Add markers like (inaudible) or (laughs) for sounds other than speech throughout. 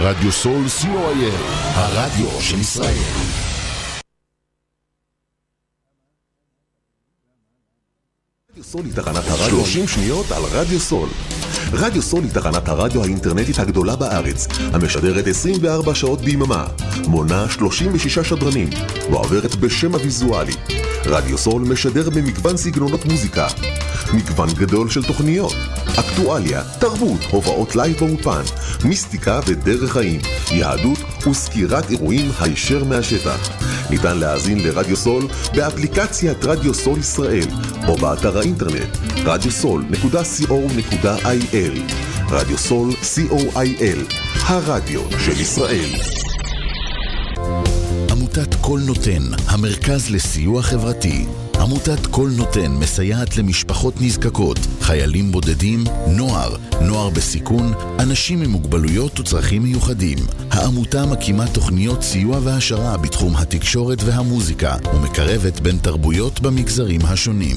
רדיו סול co.il, הרדיו של ישראל. סול היא תחנת הרדיו 30 שניות על רדיו סול. רדיו סול היא תחנת הרדיו האינטרנטית הגדולה בארץ, המשדרת 24 שעות ביממה, מונה 36 שדרנים, ועוברת בשם הוויזואלי. רדיו סול משדר במגוון סגנונות מוזיקה, מגוון גדול של תוכניות, אקטואליה, תרבות, הופעות live באולפן, מיסטיקה ודרך חיים, יהדות וסקירת אירועים הישר מהשטח. ניתן להאזין לרדיו סול באפליקציית רדיו סול ישראל או באתר האינטרנט radiosol.co.il רדיו סול co.il הרדיו של ישראל עמותת קול נותן, המרכז לסיוע חברתי עמותת קול נותן מסייעת למשפחות נזקקות, חיילים בודדים, נוער, נוער בסיכון, אנשים עם מוגבלויות וצרכים מיוחדים. העמותה מקימה תוכניות סיוע והעשרה בתחום התקשורת והמוזיקה ומקרבת בין תרבויות במגזרים השונים.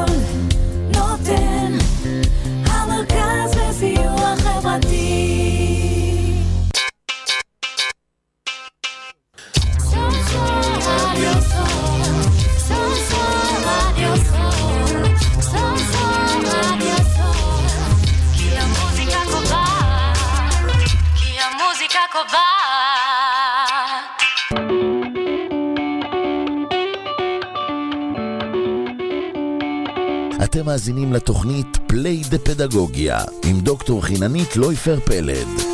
קובעת. אתם מאזינים לתוכנית פליי דה פדגוגיה עם דוקטור חיננית לויפר פלד.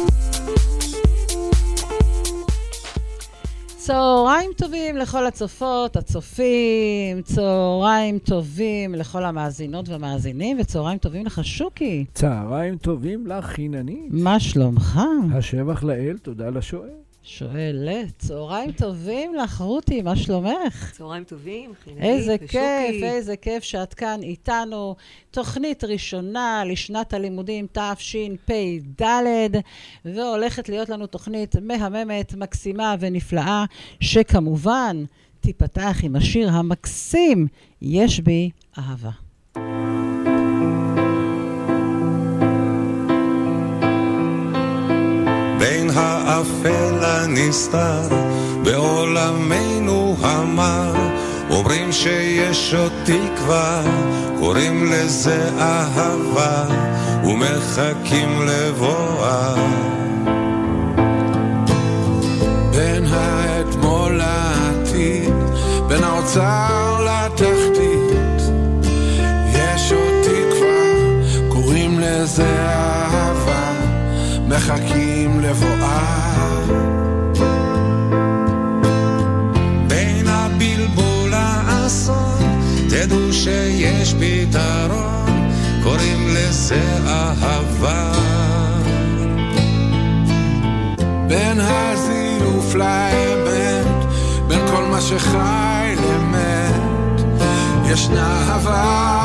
צהריים טובים לכל הצופות, הצופים, צהריים טובים לכל המאזינות והמאזינים, וצהריים טובים לך, שוקי. צהריים טובים לך, חיננית. מה שלומך? השבח לאל, תודה לשואל. שואלת, צהריים טובים לך, רותי, מה שלומך? צהריים טובים, חיננית איזה ושוקי. כיף, איזה כיף שאת כאן איתנו. תוכנית ראשונה לשנת הלימודים תשפ"ד, והולכת להיות לנו תוכנית מהממת, מקסימה ונפלאה, שכמובן תיפתח עם השיר המקסים, יש בי אהבה. האפל לנסתר, בעולמנו המר, אומרים שיש עוד תקווה, קוראים לזה אהבה, ומחכים לבואה. בין האתמול לעתיד, בין האוצר לתחתית, יש עוד תקווה, קוראים לזה אהבה, מחכים לבואה. בין הבלבול לאסון, תדעו שיש פתרון, קוראים לזה אהבה. בין הזיוף לאמת, בין כל מה שחי למת, ישנה אהבה.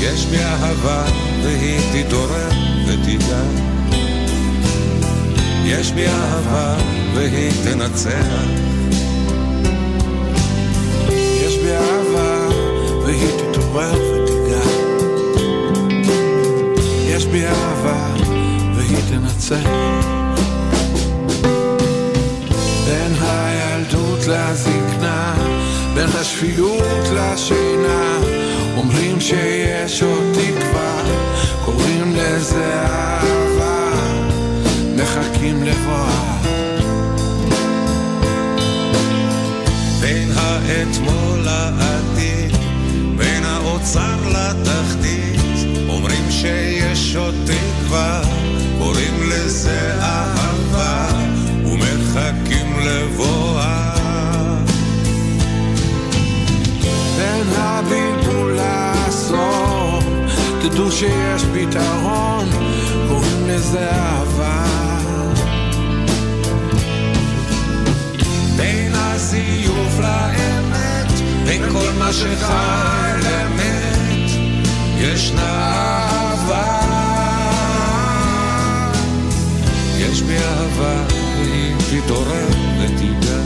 יש בי אהבה והיא תתעורר ותיגע. יש בי אהבה והיא תנצח. יש בי אהבה, והיא תתעורר ותיגע. יש בי אהבה, והיא תנצח. בין הילדות לזקנה, בין השפיות לשינה, אומרים שיש עוד תקווה, קוראים לזה אהבה, מחכים לבואה. בין האתמול לעתיד, בין האוצר לתחתית, אומרים שיש עוד תקווה, קוראים לזה אהבה, תודו שיש פתרון, קוראים לזה אהבה. בין הזיוף לאמת, בין כל מה שחי למת, ישנה אהבה. יש בי אהבה, והיא תתעורר ותיגע.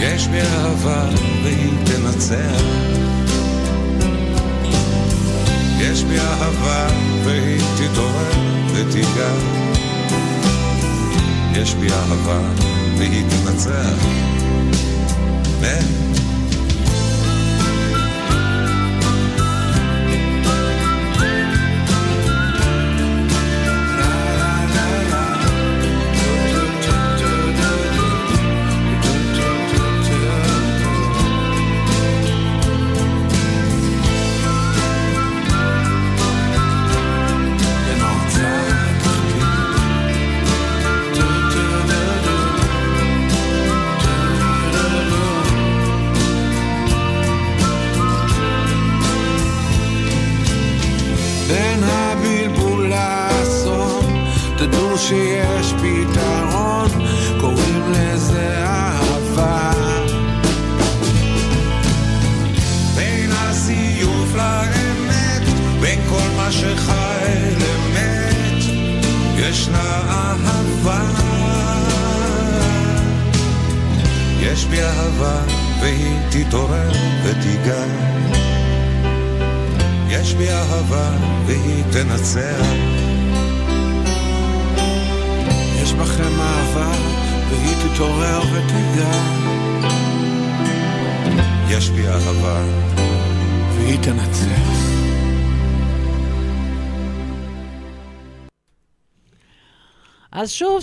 יש בי אהבה, והיא תנצח. כן. בין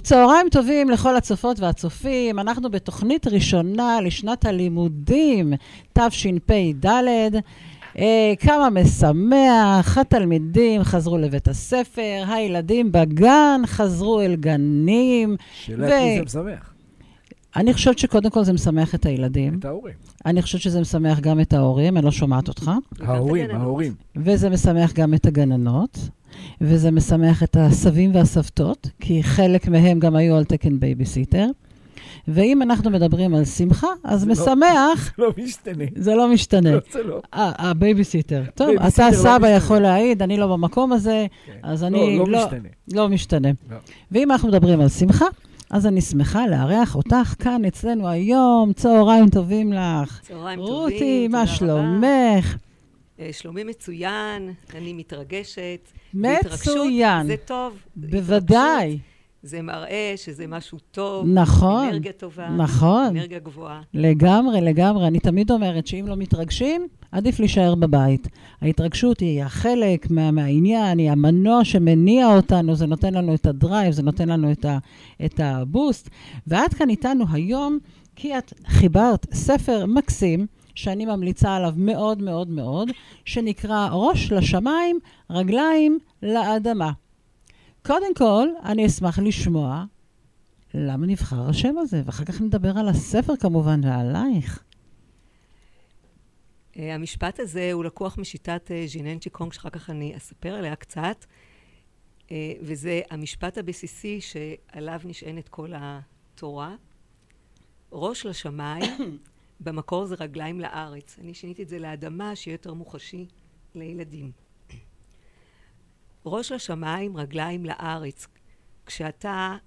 צהריים טובים לכל הצופות והצופים. אנחנו בתוכנית ראשונה לשנת הלימודים תשפ"ד. אה, כמה משמח, התלמידים חזרו לבית הספר, הילדים בגן חזרו אל גנים. שאלה ו- מי זה משמח. אני חושבת שקודם כל זה משמח את הילדים. את ההורים. אני חושבת שזה משמח גם את ההורים, אני לא שומעת אותך. ההורים. ההורים. וזה משמח גם את הגננות, וזה משמח את הסבים והסבתות, כי חלק מהם גם היו על תקן בייביסיטר. ואם אנחנו מדברים על שמחה, אז זה לא- משמח, לא משתנה. זה לא משתנה. לא, זה לא. אה, הבייביסיטר. טוב, בייביסיטר אתה לא סבא משתנה. יכול להעיד, אני לא במקום הזה, כן. אז לא, אני לא לא משתנה. לא משתנה. לא. ואם אנחנו מדברים על שמחה, אז אני שמחה לארח אותך כאן אצלנו היום. צהריים טובים לך. צהריים טובים, רותי, מה. שלומך? אה, שלומי מצוין, אני מתרגשת. מצוין. זה טוב. בוודאי. התרגשות זה מראה שזה משהו טוב. נכון, אנרגיה טובה. נכון. אנרגיה גבוהה. לגמרי, לגמרי. אני תמיד אומרת שאם לא מתרגשים, עדיף להישאר בבית. ההתרגשות היא החלק מה, מהעניין, היא המנוע שמניע אותנו, זה נותן לנו את הדרייב, זה נותן לנו את, ה, את הבוסט. ואת כאן איתנו היום, כי את חיברת ספר מקסים, שאני ממליצה עליו מאוד מאוד מאוד, שנקרא ראש לשמיים, רגליים לאדמה. קודם כל, אני אשמח לשמוע למה נבחר השם הזה, ואחר כך נדבר על הספר כמובן ועלייך. אה, המשפט הזה הוא לקוח משיטת אה, ז'יננצ'י קונג, שאחר כך אני אספר עליה קצת, אה, וזה המשפט הבסיסי שעליו נשענת כל התורה. ראש לשמיים, במקור זה רגליים לארץ. אני שיניתי את זה לאדמה, שיהיה יותר מוחשי לילדים. ראש לשמיים, רגליים לארץ. כשאתה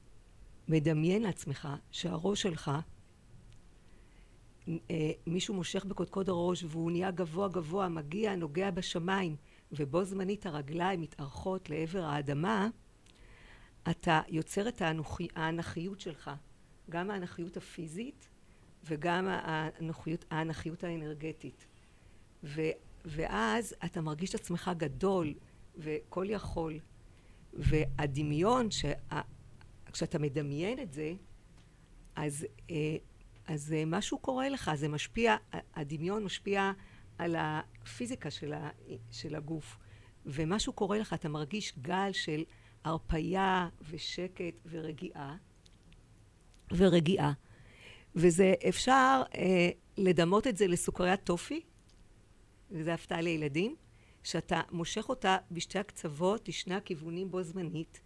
מדמיין לעצמך שהראש שלך אה, מישהו מושך בקודקוד הראש והוא נהיה גבוה גבוה, מגיע, נוגע בשמיים, ובו זמנית הרגליים מתארכות לעבר האדמה, אתה יוצר את האנוכי, האנכיות שלך, גם האנכיות הפיזית וגם האנכיות, האנכיות האנרגטית. ו, ואז אתה מרגיש את עצמך גדול וכל יכול. והדמיון, שה, כשאתה מדמיין את זה, אז אה, אז אה, משהו קורה לך, זה משפיע, הדמיון משפיע על הפיזיקה של, ה, של הגוף, ומשהו קורה לך, אתה מרגיש גל של הרפייה ושקט ורגיעה, ורגיעה. וזה, אפשר אה, לדמות את זה לסוכריית טופי, וזה הפתעה לילדים, שאתה מושך אותה בשתי הקצוות, לשני הכיוונים בו זמנית,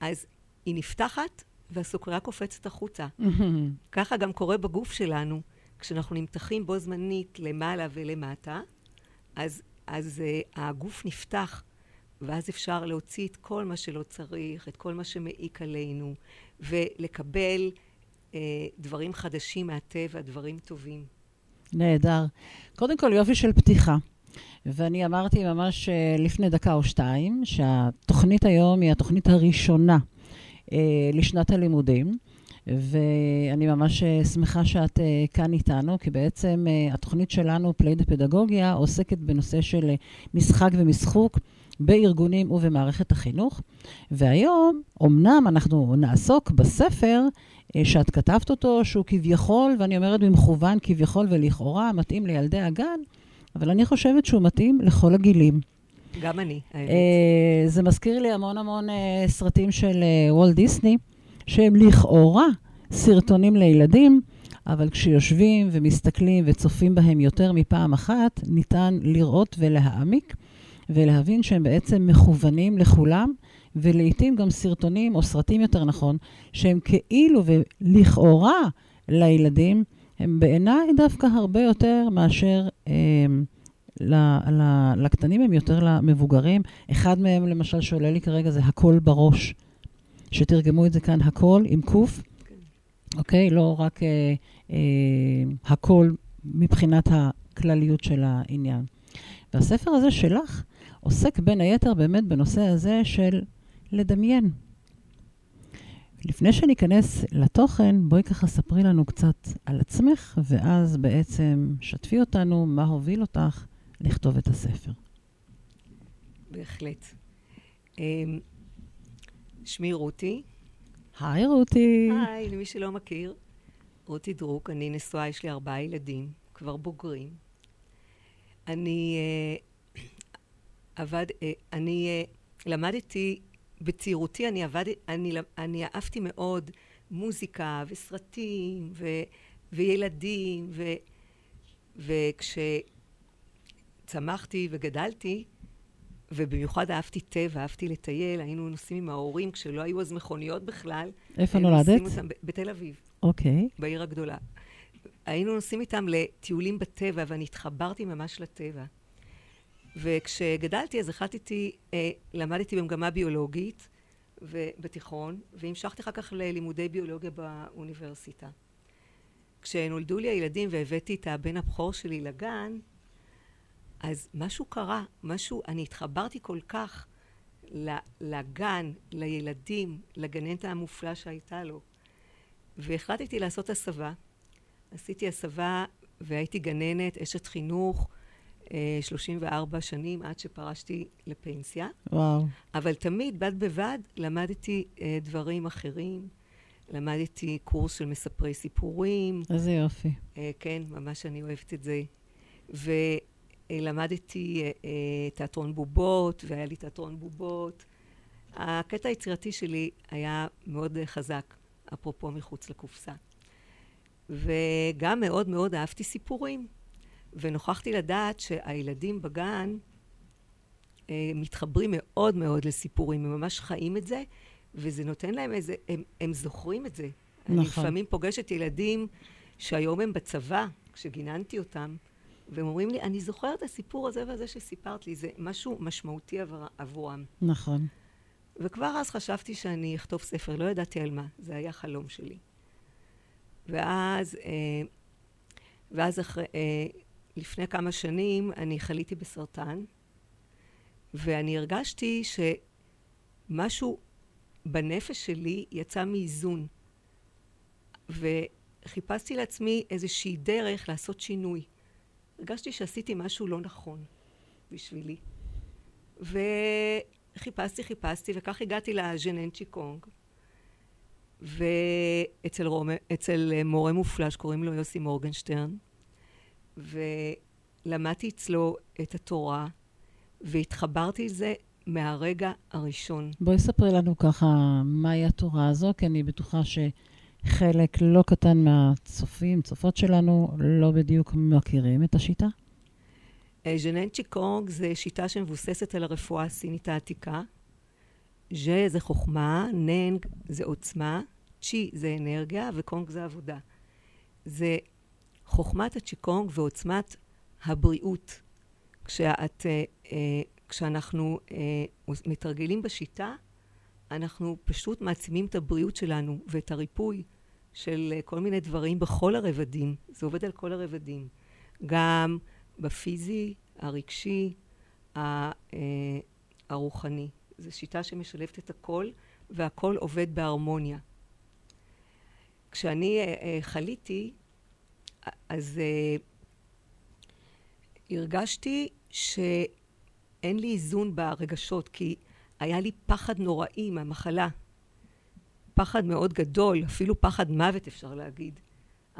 אז היא נפתחת והסוכריה קופצת החוצה. (laughs) ככה גם קורה בגוף שלנו, כשאנחנו נמתחים בו זמנית למעלה ולמטה, אז, אז uh, הגוף נפתח, ואז אפשר להוציא את כל מה שלא צריך, את כל מה שמעיק עלינו, ולקבל דברים חדשים מהטבע, דברים טובים. נהדר. קודם כל, יופי של פתיחה. ואני אמרתי ממש אה, לפני דקה או שתיים, שהתוכנית היום היא התוכנית הראשונה אה, לשנת הלימודים, ואני ממש אה, שמחה שאת אה, כאן איתנו, כי בעצם אה, התוכנית שלנו, פליידגוגיה, עוסקת בנושא של אה, משחק ומשחוק בארגונים ובמערכת החינוך. והיום, אמנם אנחנו נעסוק בספר אה, שאת כתבת אותו, שהוא כביכול, ואני אומרת במכוון כביכול ולכאורה, מתאים לילדי הגן, אבל אני חושבת שהוא מתאים לכל הגילים. גם אני, האמת. אה, זה מזכיר לי המון המון אה, סרטים של אה, וולט דיסני, שהם לכאורה סרטונים לילדים, אבל כשיושבים ומסתכלים וצופים בהם יותר מפעם אחת, ניתן לראות ולהעמיק ולהבין שהם בעצם מכוונים לכולם, ולעיתים גם סרטונים, או סרטים יותר נכון, שהם כאילו ולכאורה לילדים, הם בעיניי דווקא הרבה יותר מאשר... אה, ל- ל- לקטנים הם יותר למבוגרים. אחד מהם, למשל, שעולה לי כרגע, זה הכל בראש. שתרגמו את זה כאן, הכל עם קוף, אוקיי? לא רק אה, אה, הכל מבחינת הכלליות של העניין. והספר הזה שלך עוסק בין היתר באמת בנושא הזה של לדמיין. לפני שניכנס לתוכן, בואי ככה ספרי לנו קצת על עצמך, ואז בעצם שתפי אותנו מה הוביל אותך לכתוב את הספר. בהחלט. אמ, שמי רותי. היי רותי. היי, למי שלא מכיר, רותי דרוק, אני נשואה, יש לי ארבעה ילדים, כבר בוגרים. אני אה, (clears throat) עבד, אה, אני אה, למדתי, בצעירותי אני עבד, אני, אני אהבתי מאוד מוזיקה וסרטים ו, וילדים, ו, וכשצמחתי וגדלתי, ובמיוחד אהבתי טבע, אהבתי לטייל, היינו נוסעים עם ההורים כשלא היו אז מכוניות בכלל. איפה נולדת? אותם בתל אביב. אוקיי. בעיר הגדולה. היינו נוסעים איתם לטיולים בטבע, ואני התחברתי ממש לטבע. וכשגדלתי, אז החלטתי, אה, למדתי במגמה ביולוגית בתיכון, והמשכתי אחר כך ללימודי ביולוגיה באוניברסיטה. כשנולדו לי הילדים והבאתי את הבן הבכור שלי לגן, אז משהו קרה, משהו, אני התחברתי כל כך לגן, לילדים, לגננת המופלא שהייתה לו. והחלטתי לעשות הסבה. עשיתי הסבה והייתי גננת, אשת חינוך, 34 שנים עד שפרשתי לפנסיה. וואו. אבל תמיד, בד בבד, למדתי אה, דברים אחרים. למדתי קורס של מספרי סיפורים. איזה יופי. אה, כן, ממש אני אוהבת את זה. ולמדתי אה, אה, תיאטרון בובות, והיה לי תיאטרון בובות. הקטע היצירתי שלי היה מאוד אה, חזק, אפרופו מחוץ לקופסה. וגם מאוד מאוד אהבתי סיפורים. ונוכחתי לדעת שהילדים בגן אה, מתחברים מאוד מאוד לסיפורים, הם ממש חיים את זה, וזה נותן להם איזה, הם, הם זוכרים את זה. אני נכון. לפעמים פוגשת ילדים שהיום הם בצבא, כשגיננתי אותם, והם אומרים לי, אני זוכר את הסיפור הזה והזה שסיפרת לי, זה משהו משמעותי עבור, עבורם. נכון. וכבר אז חשבתי שאני אכתוב ספר, לא ידעתי על מה, זה היה חלום שלי. ואז, אה, ואז אחרי, אה, לפני כמה שנים אני חליתי בסרטן, ואני הרגשתי שמשהו בנפש שלי יצא מאיזון. וחיפשתי לעצמי איזושהי דרך לעשות שינוי. הרגשתי שעשיתי משהו לא נכון בשבילי. וחיפשתי, חיפשתי, וכך הגעתי לז'נן צ'יקונג. ואצל רומ... מורה מופלא שקוראים לו יוסי מורגנשטרן, ולמדתי אצלו את התורה, והתחברתי לזה מהרגע הראשון. בואי ספרי לנו ככה מהי התורה הזו, כי אני בטוחה שחלק לא קטן מהצופים, צופות שלנו, לא בדיוק מכירים את השיטה. אה, ז'נן צ'יקונג זה שיטה שמבוססת על הרפואה הסינית העתיקה. ז'ה זה חוכמה, ננג זה עוצמה, צ'י זה אנרגיה וקונג זה עבודה. זה חוכמת הצ'יקונג ועוצמת הבריאות. כשאת, אה, אה, כשאנחנו אה, מתרגלים בשיטה, אנחנו פשוט מעצימים את הבריאות שלנו ואת הריפוי של כל מיני דברים בכל הרבדים. זה עובד על כל הרבדים. גם בפיזי, הרגשי, הרוחני. זו שיטה שמשלבת את הכל, והכל עובד בהרמוניה. כשאני חליתי, אז אה, הרגשתי שאין לי איזון ברגשות, כי היה לי פחד נוראי מהמחלה. פחד מאוד גדול, אפילו פחד מוות אפשר להגיד.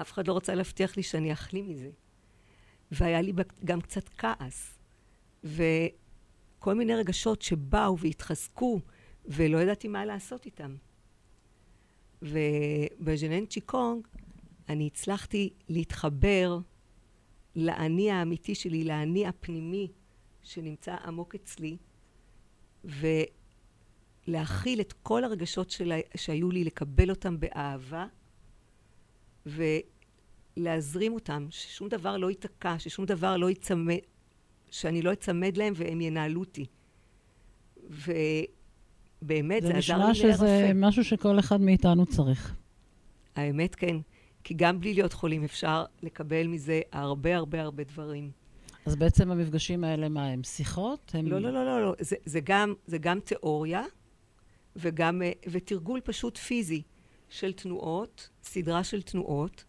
אף אחד לא רצה להבטיח לי שאני אחלים מזה. והיה לי גם קצת כעס. וכל מיני רגשות שבאו והתחזקו, ולא ידעתי מה לעשות איתם. ובז'נן צ'יקונג אני הצלחתי להתחבר לאני האמיתי שלי, לאני הפנימי שנמצא עמוק אצלי, ולהכיל את כל הרגשות שלה, שהיו לי, לקבל אותם באהבה, ולהזרים אותם, ששום דבר לא ייתקע, ששום דבר לא ייצמד, שאני לא אצמד להם והם ינהלו אותי. ובאמת, זה, זה עזר לי נשמע שזה. משהו שכל אחד מאיתנו צריך. האמת כן, כי גם בלי להיות חולים אפשר לקבל מזה הרבה הרבה הרבה דברים. אז בעצם המפגשים האלה, מה הם? שיחות? הם... לא, לא, לא, לא, לא. זה, זה, גם, זה גם תיאוריה וגם, אה, ותרגול פשוט פיזי של תנועות, סדרה של תנועות,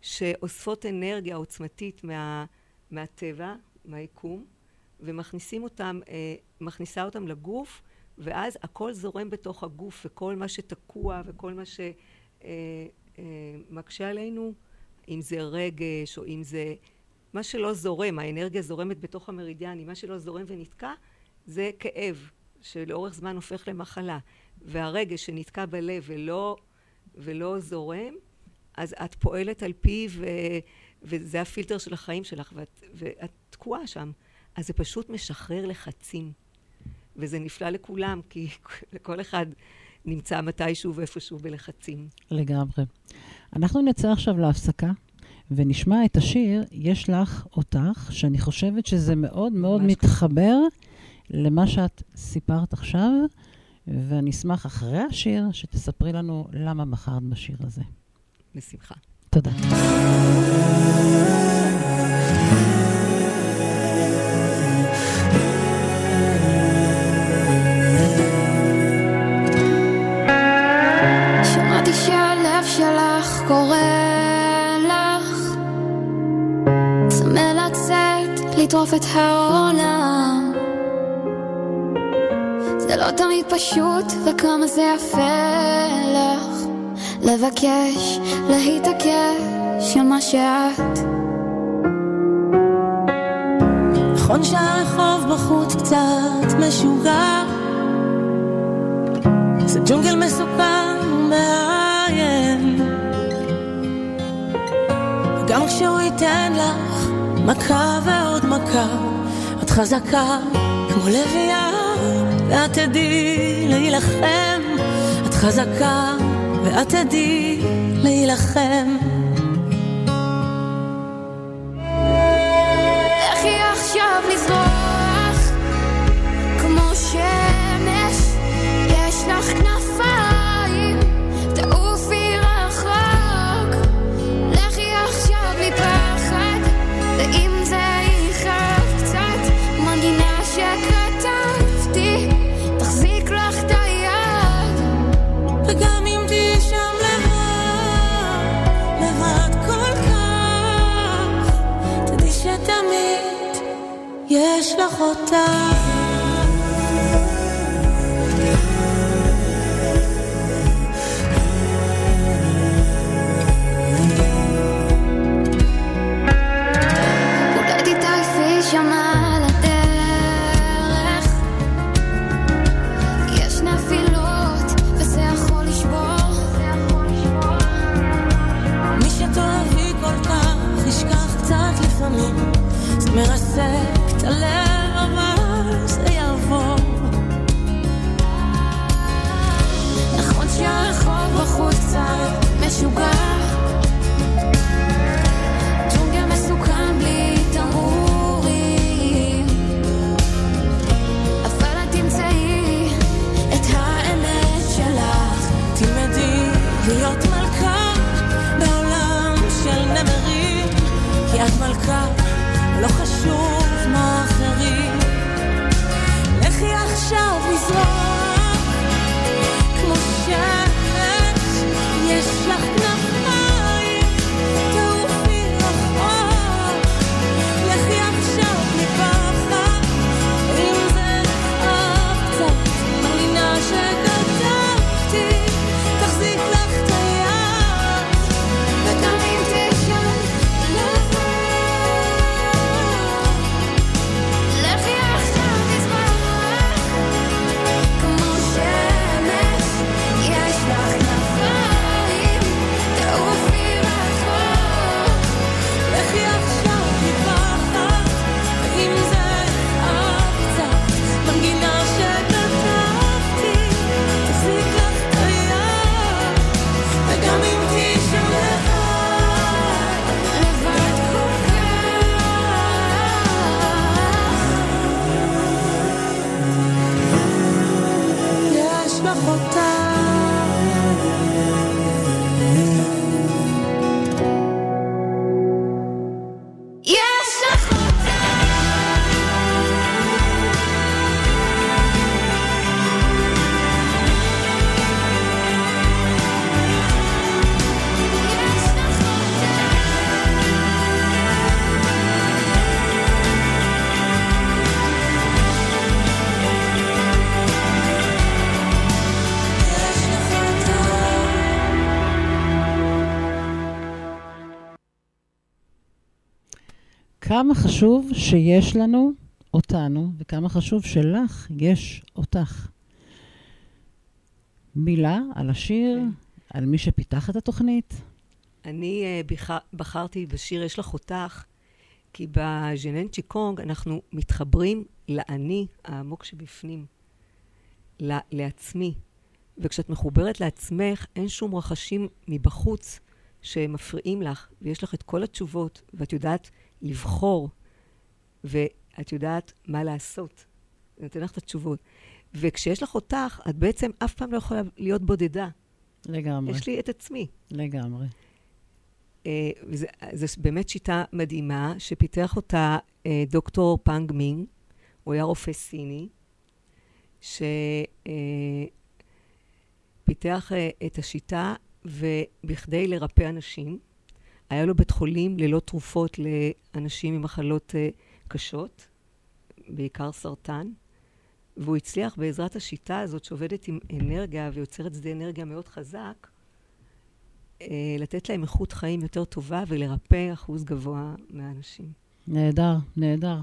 שאוספות אנרגיה עוצמתית מה, מהטבע, מהיקום, ומכניסים אותם, אה, מכניסה אותם לגוף, ואז הכל זורם בתוך הגוף, וכל מה שתקוע וכל מה שמקשה עלינו, אם זה רגש או אם זה... מה שלא זורם, האנרגיה זורמת בתוך המרידיאנים, מה שלא זורם ונתקע זה כאב שלאורך זמן הופך למחלה. והרגש שנתקע בלב ולא, ולא זורם, אז את פועלת על פיו ו, וזה הפילטר של החיים שלך ואת, ואת תקועה שם. אז זה פשוט משחרר לחצים. וזה נפלא לכולם, כי (laughs) לכל אחד נמצא מתישהו ואיפשהו בלחצים. לגמרי. אנחנו נצא עכשיו להפסקה, ונשמע את השיר "יש לך אותך", שאני חושבת שזה מאוד מאוד מתחבר למה שאת סיפרת עכשיו, ואני אשמח אחרי השיר שתספרי לנו למה בחרת בשיר הזה. בשמחה. תודה. קורא לך? צמא לצאת, לטרוף את העולם. זה לא תמיד פשוט, וכמה זה יפה לך לבקש, להתעקש על מה שאת. נכון שהרחוב בחוץ קצת משוגע זה ג'ונגל מסוכן ומאיים וגם כשהוא ייתן לך מכה ועוד מכה את חזקה כמו לביאה ואת תדעי להילחם. את חזקה ואת תדעי להילחם. לכי עכשיו לזרוח כמו שמש חשוב שיש לנו אותנו, וכמה חשוב שלך יש אותך. מילה על השיר, על מי שפיתח את התוכנית. אני אה, בח- בחרתי בשיר "יש לך אותך", כי בז'נן צ'יקונג אנחנו מתחברים לאני העמוק שבפנים, ל- לעצמי. וכשאת מחוברת לעצמך, אין שום רחשים מבחוץ שמפריעים לך, ויש לך את כל התשובות, ואת יודעת לבחור, ואת יודעת מה לעשות. זה נותן לך את התשובות. וכשיש לך אותך, את בעצם אף פעם לא יכולה להיות בודדה. לגמרי, יש לי את עצמי. לגמרי. אה, זו באמת שיטה מדהימה, שפיתח אותה אה, דוקטור פאנג מינג, הוא היה רופא סיני, שפיתח את השיטה, ובכדי לרפא אנשים, היה לו בית חולים ללא תרופות לאנשים עם מחלות אה, קשות, בעיקר סרטן, והוא הצליח בעזרת השיטה הזאת שעובדת עם אנרגיה ויוצרת שדה אנרגיה מאוד חזק, אה, לתת להם איכות חיים יותר טובה ולרפא אחוז גבוה מהאנשים. נהדר, נהדר.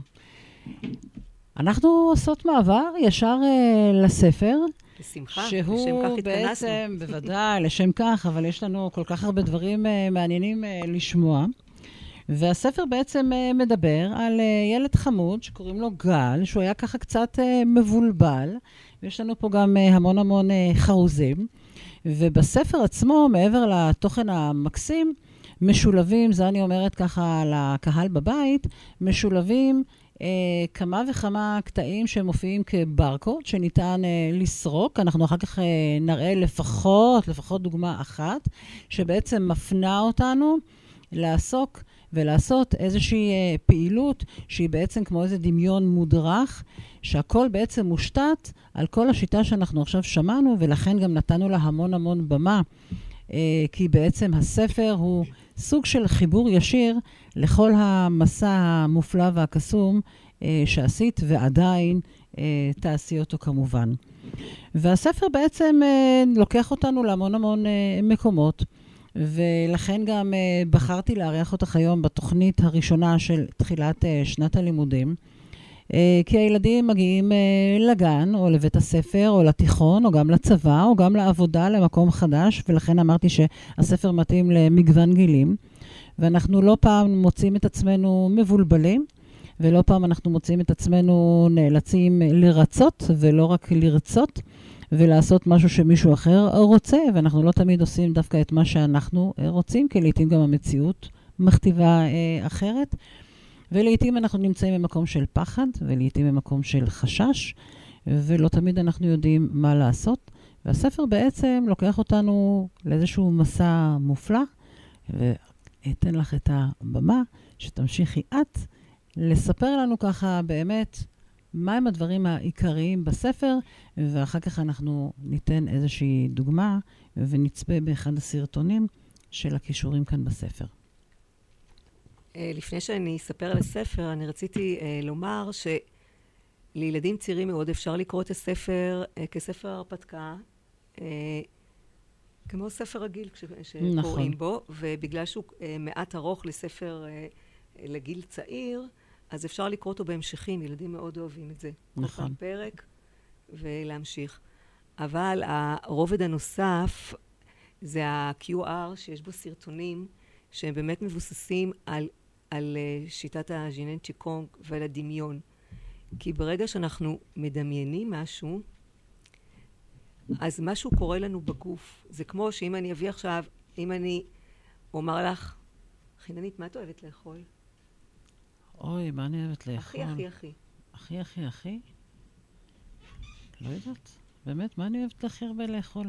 אנחנו עושות מעבר ישר אה, לספר, בשמחה, לשם שהוא כך התכנסנו. בעצם, בוודאי, לשם כך, אבל יש לנו כל כך הרבה דברים אה, מעניינים אה, לשמוע. והספר בעצם אה, מדבר על אה, ילד חמוד שקוראים לו גל, שהוא היה ככה קצת אה, מבולבל, ויש לנו פה גם אה, המון המון אה, חרוזים. ובספר עצמו, מעבר לתוכן המקסים, משולבים, זה אני אומרת ככה לקהל בבית, משולבים כמה וכמה קטעים שמופיעים כברקוד, שניתן אה, לסרוק. אנחנו אחר כך אה, נראה לפחות, לפחות דוגמה אחת, שבעצם מפנה אותנו לעסוק ולעשות איזושהי אה, פעילות שהיא בעצם כמו איזה דמיון מודרך, שהכל בעצם מושתת על כל השיטה שאנחנו עכשיו שמענו, ולכן גם נתנו לה המון המון במה, אה, כי בעצם הספר הוא סוג של חיבור ישיר לכל המסע המופלא והקסום אה, שעשית, ועדיין אה, תעשי אותו כמובן. והספר בעצם אה, לוקח אותנו להמון המון אה, מקומות. ולכן גם uh, בחרתי לארח אותך היום בתוכנית הראשונה של תחילת uh, שנת הלימודים. Uh, כי הילדים מגיעים uh, לגן, או לבית הספר, או לתיכון, או גם לצבא, או גם לעבודה, למקום חדש, ולכן אמרתי שהספר מתאים למגוון גילים. ואנחנו לא פעם מוצאים את עצמנו מבולבלים, ולא פעם אנחנו מוצאים את עצמנו נאלצים לרצות, ולא רק לרצות. ולעשות משהו שמישהו אחר רוצה, ואנחנו לא תמיד עושים דווקא את מה שאנחנו אה, רוצים, כי לעיתים גם המציאות מכתיבה אה, אחרת. ולעיתים אנחנו נמצאים במקום של פחד, ולעיתים במקום של חשש, ולא תמיד אנחנו יודעים מה לעשות. והספר בעצם לוקח אותנו לאיזשהו מסע מופלא, ואתן לך את הבמה, שתמשיכי את לספר לנו ככה באמת מהם הדברים העיקריים בספר, ואחר כך אנחנו ניתן איזושהי דוגמה ונצפה באחד הסרטונים של הכישורים כאן בספר. אה, לפני שאני אספר על הספר, אני רציתי אה, לומר שלילדים צעירים מאוד אפשר לקרוא את הספר אה, כספר הרפתקה, אה, כמו ספר רגיל שקוראים נכון. בו, ובגלל שהוא אה, מעט ארוך לספר אה, לגיל צעיר, אז אפשר לקרוא אותו בהמשכים, ילדים מאוד אוהבים את זה. כל נכון. פעם פרק ולהמשיך. אבל הרובד הנוסף זה ה-QR, שיש בו סרטונים שהם באמת מבוססים על, על אה, שיטת הז'ינן צ'יקונג ועל הדמיון. כי ברגע שאנחנו מדמיינים משהו, אז משהו קורה לנו בגוף. זה כמו שאם אני אביא עכשיו, אם אני אומר לך, חיננית, מה את אוהבת לאכול? אוי, מה אני אוהבת לאכול? הכי, הכי, הכי. הכי, הכי, הכי? לא יודעת. באמת, מה אני אוהבת הכי הרבה לאכול?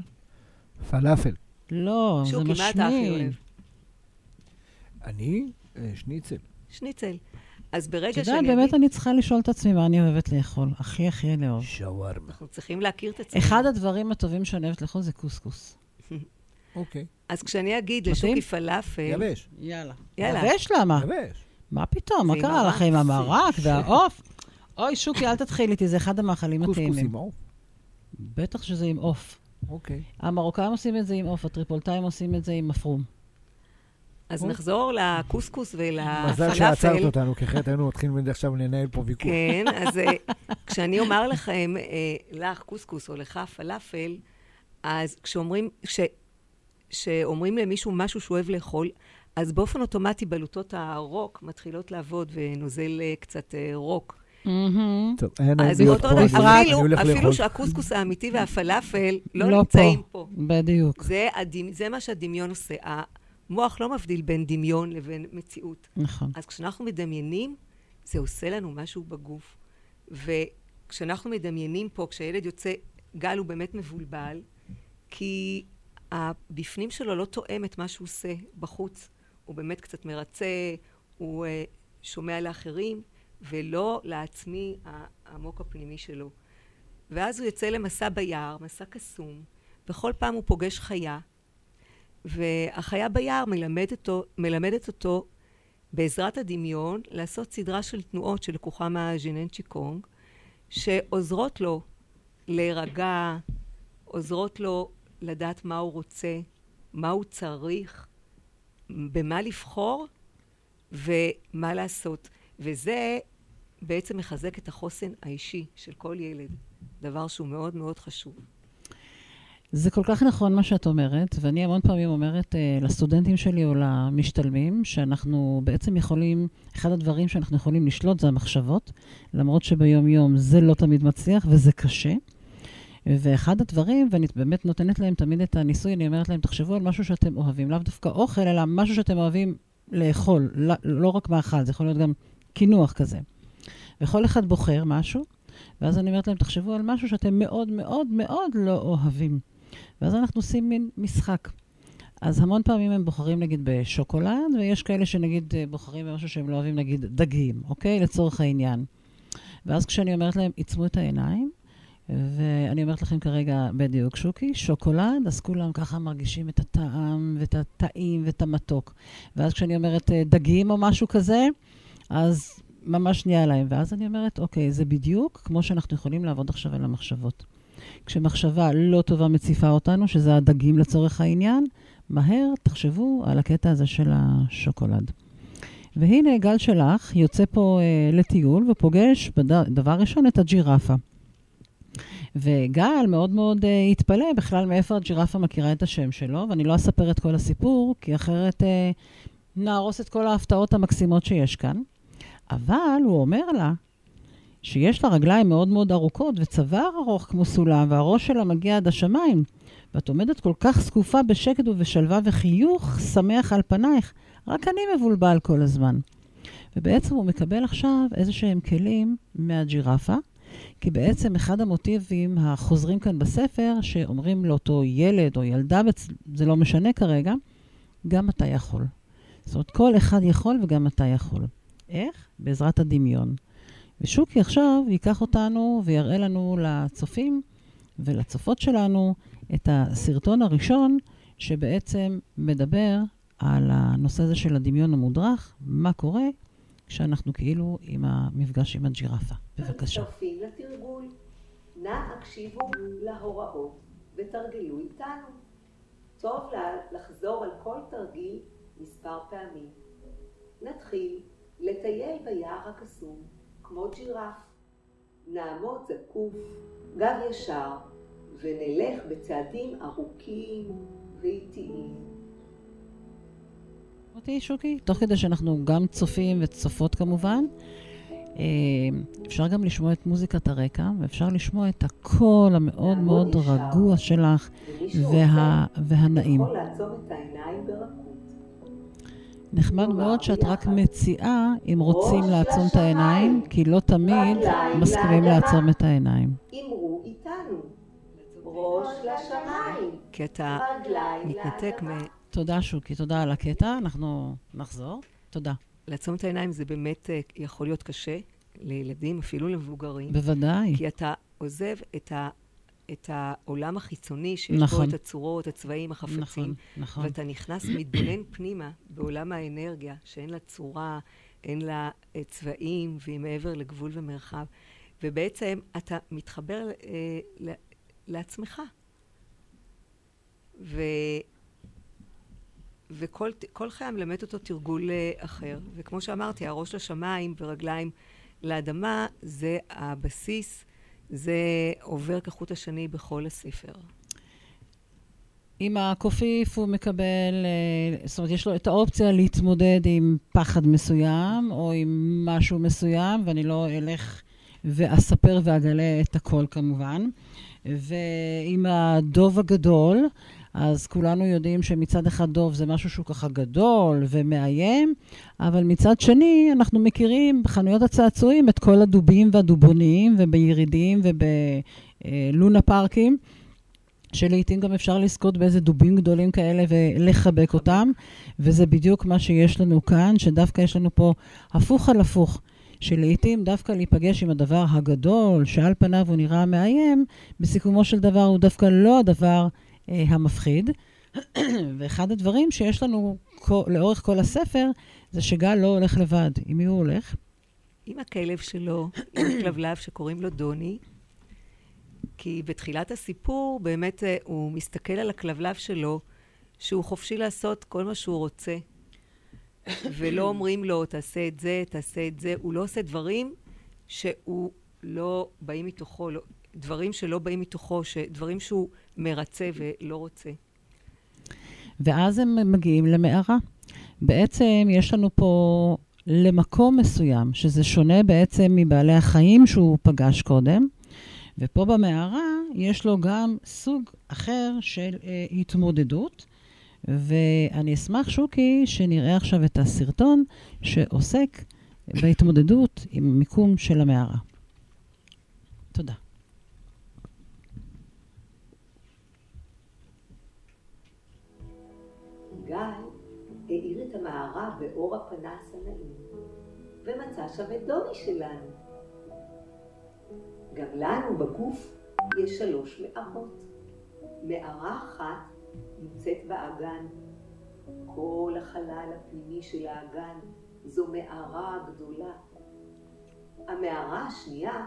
פלאפל. לא, זה שוקי, מה אתה הכי משמין. אוהב? אני? אה, שניצל. שניצל. אז ברגע את יודעת, שאני באמת אני צריכה לשאול את עצמי מה אני אוהבת לאכול. הכי הכי לאהוב. שווארמה. אנחנו צריכים להכיר את עצמנו. אחד הדברים הטובים שאני אוהבת לאכול זה קוסקוס. אוקיי. אז כשאני אגיד? לשוקי פלאפל, יבש. יאללה. יאללה. יבש למה? יבש. מה פתאום? מה קרה. לך עם המרק והעוף? אוי, שוקי, אל תתחיל איתי, זה אחד המאכלים קוסקוס הטעימים. עם עוף. בטח שזה עם עוף. אוקיי. המרוקאים עושים את זה עם עוף, הטריפולטאים עושים את זה עם מפרום. אז. נחזור לקוסקוס מזל שעצרת ולפלאפל. אותנו, כי אחרת היינו מתחילים עכשיו לנהל פה ויכוח. כן, (laughs) אז אה, כשאני אומר לכם, אה, לך קוסקוס או לך פלאפל, אז כשאומרים, כש, שאומרים למישהו משהו שהוא אוהב לאכול, אז באופן אוטומטי בלוטות הרוק מתחילות לעבוד ונוזל אה, קצת אה, רוק. טוב, נעים אז באותו פה, דבר, אני אפילו. שהקוסקוס האמיתי והפלאפל לא, לא נמצאים פה. בדיוק. זה מה שהדמיון עושה. המוח לא מבדיל בין דמיון לבין מציאות. נכון. אז כשאנחנו מדמיינים, זה עושה לנו משהו בגוף. וכשאנחנו מדמיינים פה, כשהילד יוצא, גל הוא באמת מבולבל, כי הבפנים שלו לא תואם את מה שהוא עושה בחוץ. הוא באמת קצת מרצה, הוא uh, שומע לאחרים, ולא לעצמי העמוק הפנימי שלו. ואז הוא יוצא למסע ביער, מסע קסום, בכל פעם הוא פוגש חיה, והחיה ביער מלמדת אותו, מלמדת אותו בעזרת הדמיון לעשות סדרה של תנועות שלקוחה מהז'ינן צ'יקונג, שעוזרות לו להירגע, עוזרות לו לדעת מה הוא רוצה, מה הוא צריך, במה לבחור ומה לעשות. וזה בעצם מחזק את החוסן האישי של כל ילד, דבר שהוא מאוד מאוד חשוב. זה כל כך נכון מה שאת אומרת, ואני המון פעמים אומרת uh, לסטודנטים שלי או למשתלמים, שאנחנו בעצם יכולים, אחד הדברים שאנחנו יכולים לשלוט זה המחשבות, למרות שביום-יום זה לא תמיד מצליח וזה קשה. ואחד הדברים, ואני באמת נותנת להם תמיד את הניסוי, אני אומרת להם, תחשבו על משהו שאתם אוהבים, לאו דווקא אוכל, אלא משהו שאתם אוהבים לאכול, לא, לא רק מאכל, זה יכול להיות גם קינוח כזה. וכל אחד בוחר משהו, ואז אני אומרת להם, תחשבו על משהו שאתם מאוד מאוד מאוד לא אוהבים. ואז אנחנו עושים מין משחק. אז המון פעמים הם בוחרים נגיד בשוקולד, ויש כאלה שנגיד אה, בוחרים במשהו שהם לא אוהבים, נגיד דגים, אוקיי? לצורך העניין. ואז כשאני אומרת להם, עיצמו את העיניים, ואני אומרת לכם כרגע בדיוק שוקי, שוקולד, אז כולם ככה מרגישים את הטעם ואת הטעים ואת המתוק. ואז כשאני אומרת אה, דגים או משהו כזה, אז ממש נהיה להם. ואז אני אומרת, אוקיי, זה בדיוק כמו שאנחנו יכולים לעבוד עכשיו על המחשבות. כשמחשבה לא טובה מציפה אותנו, שזה הדגים לצורך העניין, מהר תחשבו על הקטע הזה של השוקולד. והנה גל שלך יוצא פה אה, לטיול ופוגש בד... דבר ראשון את הג'ירפה. וגל מאוד מאוד uh, התפלא בכלל מאיפה הג'ירפה מכירה את השם שלו, ואני לא אספר את כל הסיפור, כי אחרת uh, נהרוס את כל ההפתעות המקסימות שיש כאן. אבל הוא אומר לה שיש לה רגליים מאוד מאוד ארוכות וצוואר ארוך כמו סולם, והראש שלה מגיע עד השמיים. ואת עומדת כל כך זקופה בשקט ובשלווה וחיוך שמח על פנייך, רק אני מבולבל כל הזמן. ובעצם הוא מקבל עכשיו איזה שהם כלים מהג'ירפה, כי בעצם אחד המוטיבים החוזרים כאן בספר, שאומרים לאותו ילד או ילדה, זה לא משנה כרגע, גם אתה יכול. זאת אומרת, כל אחד יכול וגם אתה יכול. איך? בעזרת הדמיון. ושוקי עכשיו ייקח אותנו ויראה לנו לצופים ולצופות שלנו את הסרטון הראשון שבעצם מדבר על הנושא הזה של הדמיון המודרך, מה קורה כשאנחנו כאילו עם המפגש עם הג'ירפה. בבקשה. מצטרפים לתרגול. נא הקשיבו להוראות ותרגלו איתנו. טוב לחזור על כל תרגיל מספר פעמים. נתחיל לטייל ביער הקסום כמו ג'ירף. נעמוד זקוף, גב ישר, ונלך בצעדים ארוכים ואיטיים. אותי, שוקי? תוך כדי שאנחנו גם צופים וצופות כמובן. אה, אפשר גם לשמוע את מוזיקת הרקע, ואפשר לשמוע את הקול המאוד מאוד רגוע שלך וה, והנעים. יכול לעצום את העיניים. נחמד מאוד שאת רק מציעה אם רוצים לעצום את העיניים, כי לא תמיד מסכימים. לעצום את העיניים. אמרו איתנו, ראש לשמיים, כי אתה מתנתק מ... תודה, שוקי, תודה על הקטע. אנחנו נחזור. תודה. לעצום את העיניים זה באמת אה, יכול להיות קשה לילדים, אפילו למבוגרים, בוודאי. כי אתה עוזב את, ה, את העולם החיצוני שיש נכון. בו את הצורות, הצבעים, החפצים, נכון, נכון. ואתה נכנס, (clears throat) מתבונן פנימה בעולם האנרגיה, שאין לה צורה, אין לה אה, צבעים, והיא מעבר לגבול ומרחב, ובעצם אתה מתחבר אה, ל- לעצמך. ו... וכל כל חיה מלמד אותו תרגול אה, אחר. וכמו שאמרתי, הראש לשמיים ורגליים לאדמה זה הבסיס, זה עובר כחוט השני בכל הספר. עם הקופיף הוא מקבל, אה, זאת אומרת, יש לו את האופציה להתמודד עם פחד מסוים, או עם משהו מסוים, ואני לא אלך ואספר ואגלה את הכל כמובן. ועם הדוב הגדול, אז כולנו יודעים שמצד אחד דוב זה משהו שהוא ככה גדול ומאיים, אבל מצד שני, אנחנו מכירים בחנויות הצעצועים את כל הדובים והדובונים, ובירידים ובלונה פארקים. שלעיתים גם אפשר לזכות באיזה דובים גדולים כאלה ולחבק אותם, וזה בדיוק מה שיש לנו כאן, שדווקא יש לנו פה הפוך על הפוך, שלעיתים דווקא להיפגש עם הדבר הגדול, שעל פניו הוא נראה מאיים, בסיכומו של דבר הוא דווקא לא הדבר המפחיד. (clears throat) ואחד הדברים שיש לנו כל, לאורך כל הספר, זה שגל לא הולך לבד. עם מי הוא הולך? עם הכלב שלו, עם (clears throat) הכלבלב שקוראים לו דוני, כי בתחילת הסיפור באמת אה, הוא מסתכל על הכלבלב שלו, שהוא חופשי לעשות כל מה שהוא רוצה. (clears throat) ולא אומרים לו, תעשה את זה, תעשה את זה. הוא לא עושה דברים שהוא לא באים מתוכו, לא, דברים שלא באים מתוכו, דברים שהוא מרצה ולא רוצה. ואז הם מגיעים למערה. בעצם יש לנו פה למקום מסוים, שזה שונה בעצם מבעלי החיים שהוא פגש קודם, ופה במערה יש לו גם סוג אחר של אה, התמודדות. ואני אשמח, שוקי, שנראה עכשיו את הסרטון שעוסק בהתמודדות עם המיקום של המערה. גל האיר את המערה באור הפנס הנעים, ומצא שם את דוני שלנו. גם לנו בגוף יש שלוש מערות. מערה אחת נמצאת באגן. כל החלל הפנימי של האגן זו מערה גדולה. המערה השנייה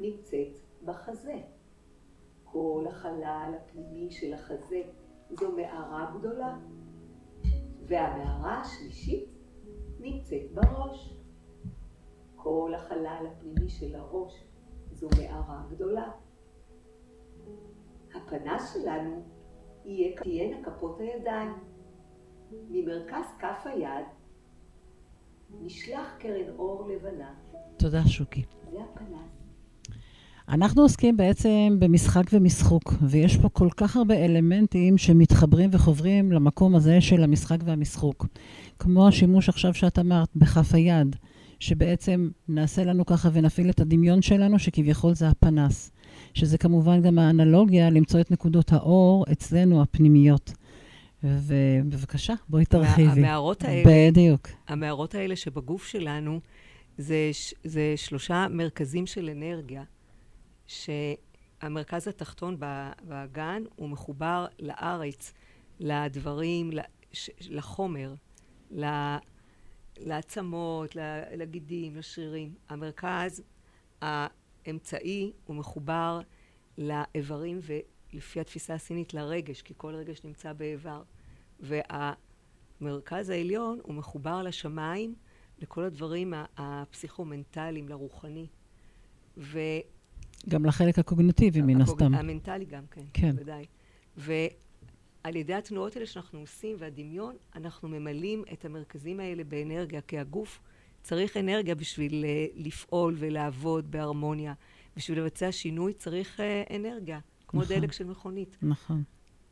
נמצאת בחזה. כל החלל הפנימי של החזה זו מערה גדולה. והמערה השלישית נמצאת בראש. כל החלל הפנימי של הראש זו מערה גדולה. הפנס שלנו יהיה, תהיינה כפות הידיים. ממרכז כף היד נשלח קרן אור לבנה. תודה, שוקי. זה הפנס. אנחנו עוסקים בעצם במשחק ומשחוק, ויש פה כל כך הרבה אלמנטים שמתחברים וחוברים למקום הזה של המשחק והמשחוק. כמו השימוש עכשיו שאת אמרת, בכף היד, שבעצם נעשה לנו ככה ונפעיל את הדמיון שלנו, שכביכול זה הפנס. שזה כמובן גם האנלוגיה למצוא את נקודות האור אצלנו, הפנימיות. ובבקשה, בואי תרחיבי. המערות האלה, בדיוק. המערות האלה שבגוף שלנו, זה, זה שלושה מרכזים של אנרגיה, שהמרכז התחתון באגן הוא מחובר לארץ, לדברים, לחומר, לעצמות, לגידים, לשרירים. המרכז האמצעי הוא מחובר לאיברים ולפי התפיסה הסינית לרגש, כי כל רגש נמצא באיבר. והמרכז העליון הוא מחובר לשמיים, לכל הדברים הפסיכומנטליים, לרוחני. ו... גם לחלק הקוגנטיבי, מן הקוג- הסתם. המנטלי גם כן, כן. בוודאי. ועל ידי התנועות האלה שאנחנו עושים והדמיון, אנחנו ממלאים את המרכזים האלה באנרגיה, כי הגוף צריך אנרגיה בשביל אה, לפעול ולעבוד בהרמוניה. בשביל לבצע שינוי צריך אה, אנרגיה, כמו נכון. דלק של מכונית. נכון.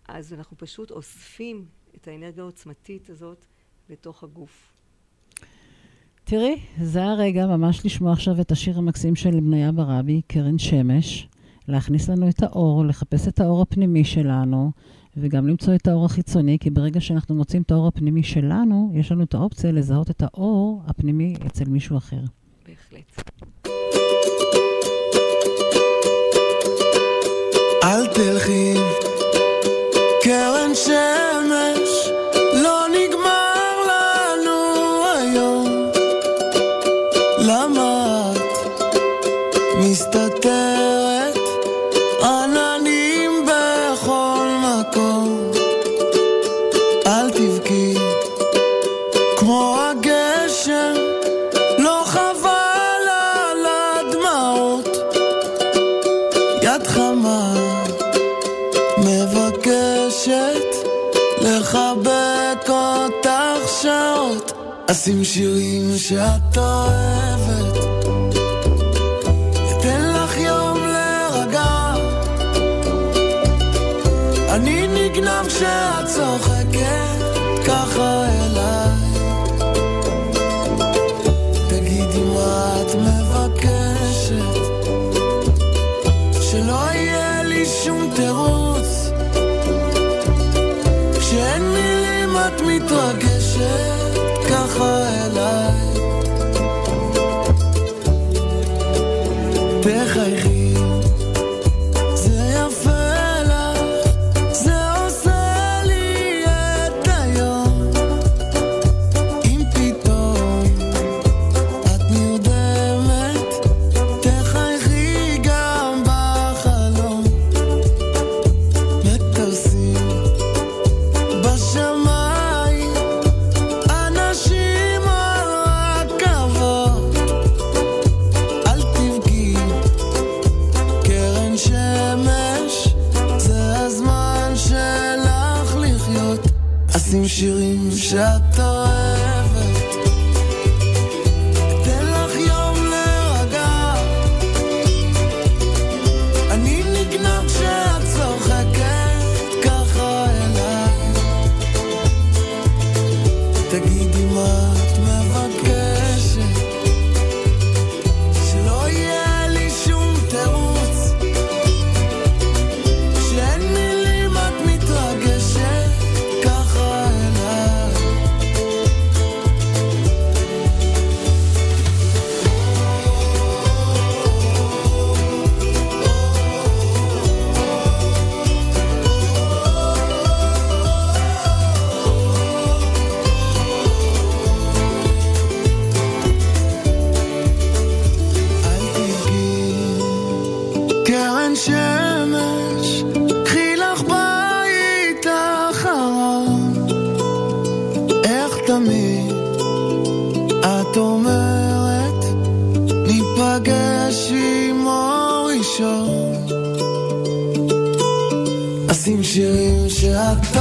אז אנחנו פשוט אוספים את האנרגיה העוצמתית הזאת לתוך הגוף. תראי, זה הרגע ממש לשמוע עכשיו את השיר המקסים של בניה ברבי, קרן שמש, להכניס לנו את האור, לחפש את האור הפנימי שלנו, וגם למצוא את האור החיצוני, כי ברגע שאנחנו מוצאים את האור הפנימי שלנו, יש לנו את האופציה לזהות את האור הפנימי אצל מישהו אחר. בהחלט. אל תלכי, קרן שמש, אשים שירים שאת אוהבת. אתן לך יום להירגע. אני נגנב כשאת צוחקת ככה אליי. תגידי מה את מבקשת. שלא יהיה לי שום תירוץ. כשאין מילים את מתרגשת את אומרת, ניפגש עם אור ראשון. אשים שירים שאת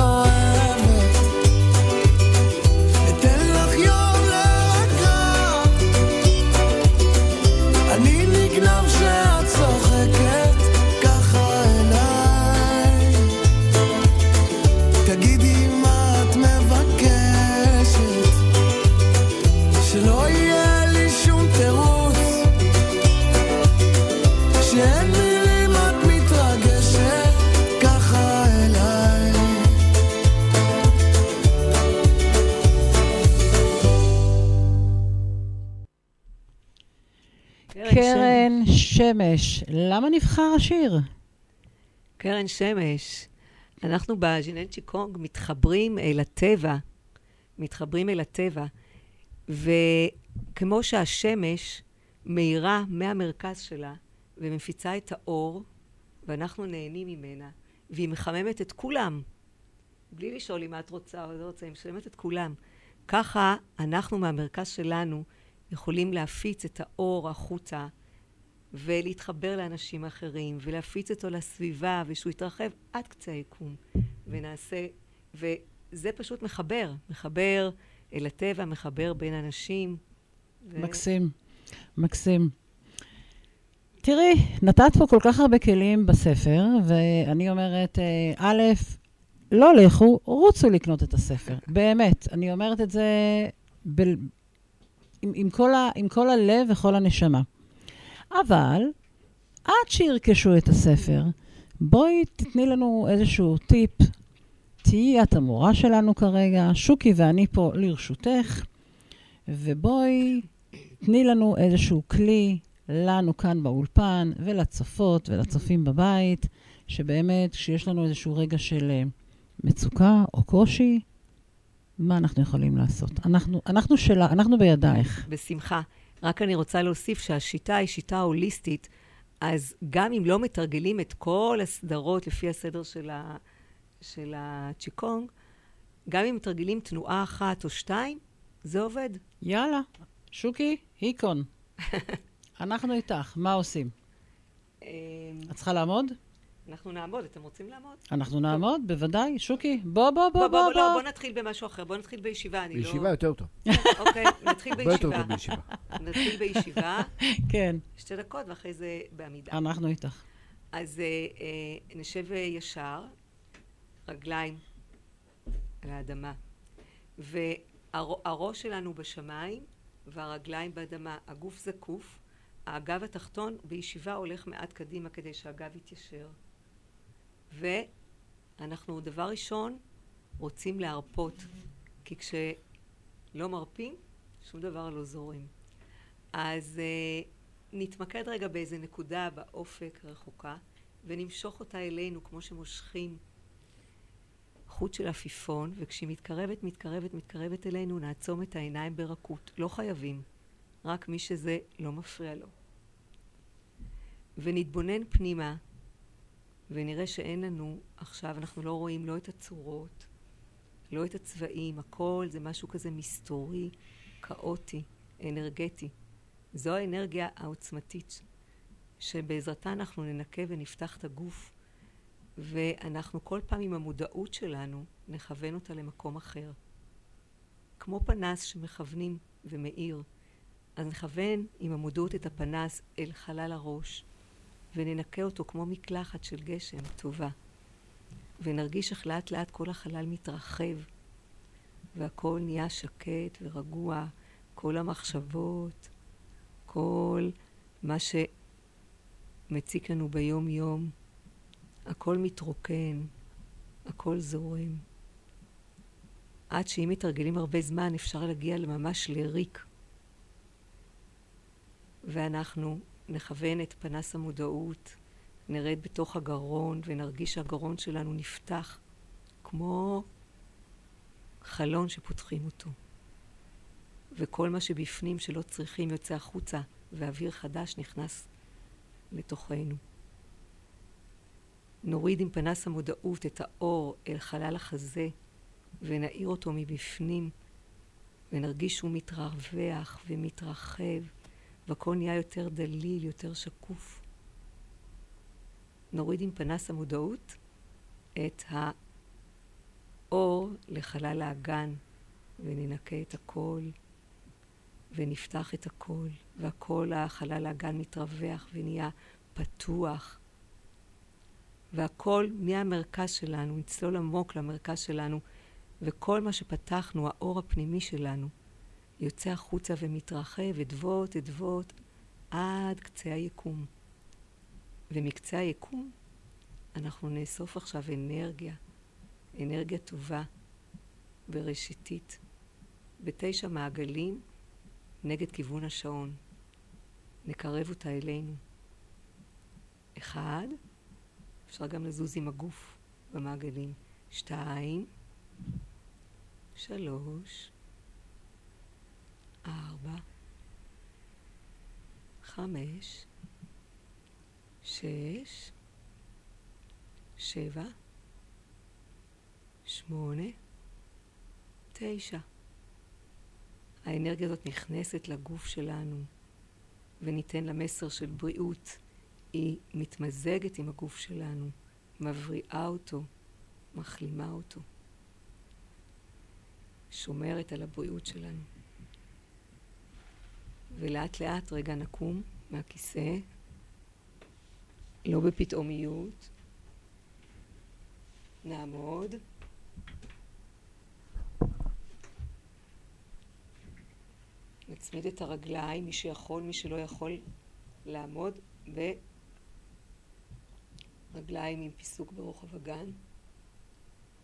שמש, למה נבחר השיר? קרן שמש. אנחנו בז'יננצ'י קונג מתחברים אל הטבע, מתחברים אל הטבע, וכמו שהשמש מאירה מהמרכז שלה ומפיצה את האור, ואנחנו נהנים ממנה, והיא מחממת את כולם, בלי לשאול אם את רוצה או לא רוצה, היא משלמת את כולם. ככה אנחנו מהמרכז שלנו יכולים להפיץ את האור החוצה ולהתחבר לאנשים אחרים ולהפיץ אותו לסביבה ושהוא יתרחב עד קצה היקום ונעשה, וזה פשוט מחבר, מחבר אל הטבע, מחבר בין אנשים. ו... מקסים, מקסים. תראי, נתת פה כל כך הרבה כלים בספר, ואני אומרת, אה, א', לא לכו, רוצו לקנות את הספר. באמת, אני אומרת את זה ב... עם, עם, כל ה... עם כל הלב וכל הנשמה. אבל עד שירכשו את הספר, בואי תתני לנו איזשהו טיפ. תהיי את המורה שלנו כרגע, שוקי ואני פה לרשותך, ובואי תני לנו איזשהו כלי לנו כאן באולפן, ולצופות ולצופים בבית, שבאמת כשיש לנו איזשהו רגע של אה, מצוקה או קושי, מה אנחנו יכולים לעשות? אנחנו, אנחנו שלה, אנחנו בידייך. בשמחה. רק אני רוצה להוסיף שהשיטה היא שיטה הוליסטית, אז גם אם לא מתרגלים את כל הסדרות לפי הסדר של, ה, של הצ'יקונג, גם אם מתרגלים תנועה אחת או שתיים, זה עובד. יאללה, שוקי, היקון. (laughs) אנחנו איתך, מה עושים? אמ, את צריכה לעמוד? אנחנו נעמוד, אתם רוצים לעמוד? אנחנו נעמוד, בוודאי. שוקי, בוא, בוא, בוא, בוא. בוא, בוא, בוא נתחיל במשהו אחר, בוא נתחיל בישיבה, אני לא... בישיבה יותר טוב. (laughs) אוקיי, נתחיל בישיבה. נתחיל בישיבה, (laughs) כן, שתי דקות, ואחרי זה בעמידה. אנחנו איתך. אז אה, אה, נשב אה, ישר, רגליים על האדמה, והראש שלנו בשמיים והרגליים באדמה, הגוף זקוף, הגב התחתון בישיבה הולך מעט קדימה כדי שהגב יתיישר. ואנחנו דבר ראשון רוצים להרפות, כי כשלא מרפים, שום דבר לא זורם. אז uh, נתמקד רגע באיזה נקודה באופק רחוקה, ונמשוך אותה אלינו כמו שמושכים חוט של עפיפון, וכשהיא מתקרבת, מתקרבת, מתקרבת אלינו, נעצום את העיניים ברכות. לא חייבים, רק מי שזה לא מפריע לו. ונתבונן פנימה, ונראה שאין לנו עכשיו, אנחנו לא רואים לא את הצורות, לא את הצבעים, הכל זה משהו כזה מסתורי, כאוטי, אנרגטי. זו האנרגיה העוצמתית שבעזרתה אנחנו ננקה ונפתח את הגוף ואנחנו כל פעם עם המודעות שלנו נכוון אותה למקום אחר. כמו פנס שמכוונים ומאיר, אז נכוון עם המודעות את הפנס אל חלל הראש וננקה אותו כמו מקלחת של גשם טובה ונרגיש איך לאט לאט כל החלל מתרחב והכל נהיה שקט ורגוע, כל המחשבות, כל מה שמציק לנו ביום יום, הכל מתרוקן, הכל זורם. עד שאם מתרגלים הרבה זמן אפשר להגיע ממש לריק. ואנחנו נכוון את פנס המודעות, נרד בתוך הגרון ונרגיש שהגרון שלנו נפתח כמו חלון שפותחים אותו. וכל מה שבפנים שלא צריכים יוצא החוצה, ואוויר חדש נכנס לתוכנו. נוריד עם פנס המודעות את האור אל חלל החזה, ונאיר אותו מבפנים, ונרגיש שהוא מתרווח ומתרחב, והכל נהיה יותר דליל, יותר שקוף. נוריד עם פנס המודעות את האור לחלל האגן, וננקה את הכל, ונפתח את הכל, והכל החלל האגן מתרווח ונהיה פתוח. והכל מהמרכז שלנו, נצלול עמוק למרכז שלנו, וכל מה שפתחנו, האור הפנימי שלנו, יוצא החוצה ומתרחב, אדוות, אדוות, עד קצה היקום. ומקצה היקום אנחנו נאסוף עכשיו אנרגיה, אנרגיה טובה וראשיתית, בתשע מעגלים נגד כיוון השעון. נקרב אותה אלינו, אחד, אפשר גם לזוז עם הגוף במעגלים. שתיים, שלוש, ארבע, חמש, שש, שבע, שמונה, תשע. האנרגיה הזאת נכנסת לגוף שלנו וניתן לה מסר של בריאות. היא מתמזגת עם הגוף שלנו, מבריאה אותו, מחלימה אותו, שומרת על הבריאות שלנו. ולאט לאט רגע נקום מהכיסא, לא בפתאומיות, נעמוד. נצמיד את הרגליים, מי שיכול, מי שלא יכול לעמוד, ורגליים עם פיסוק ברוחב הגן,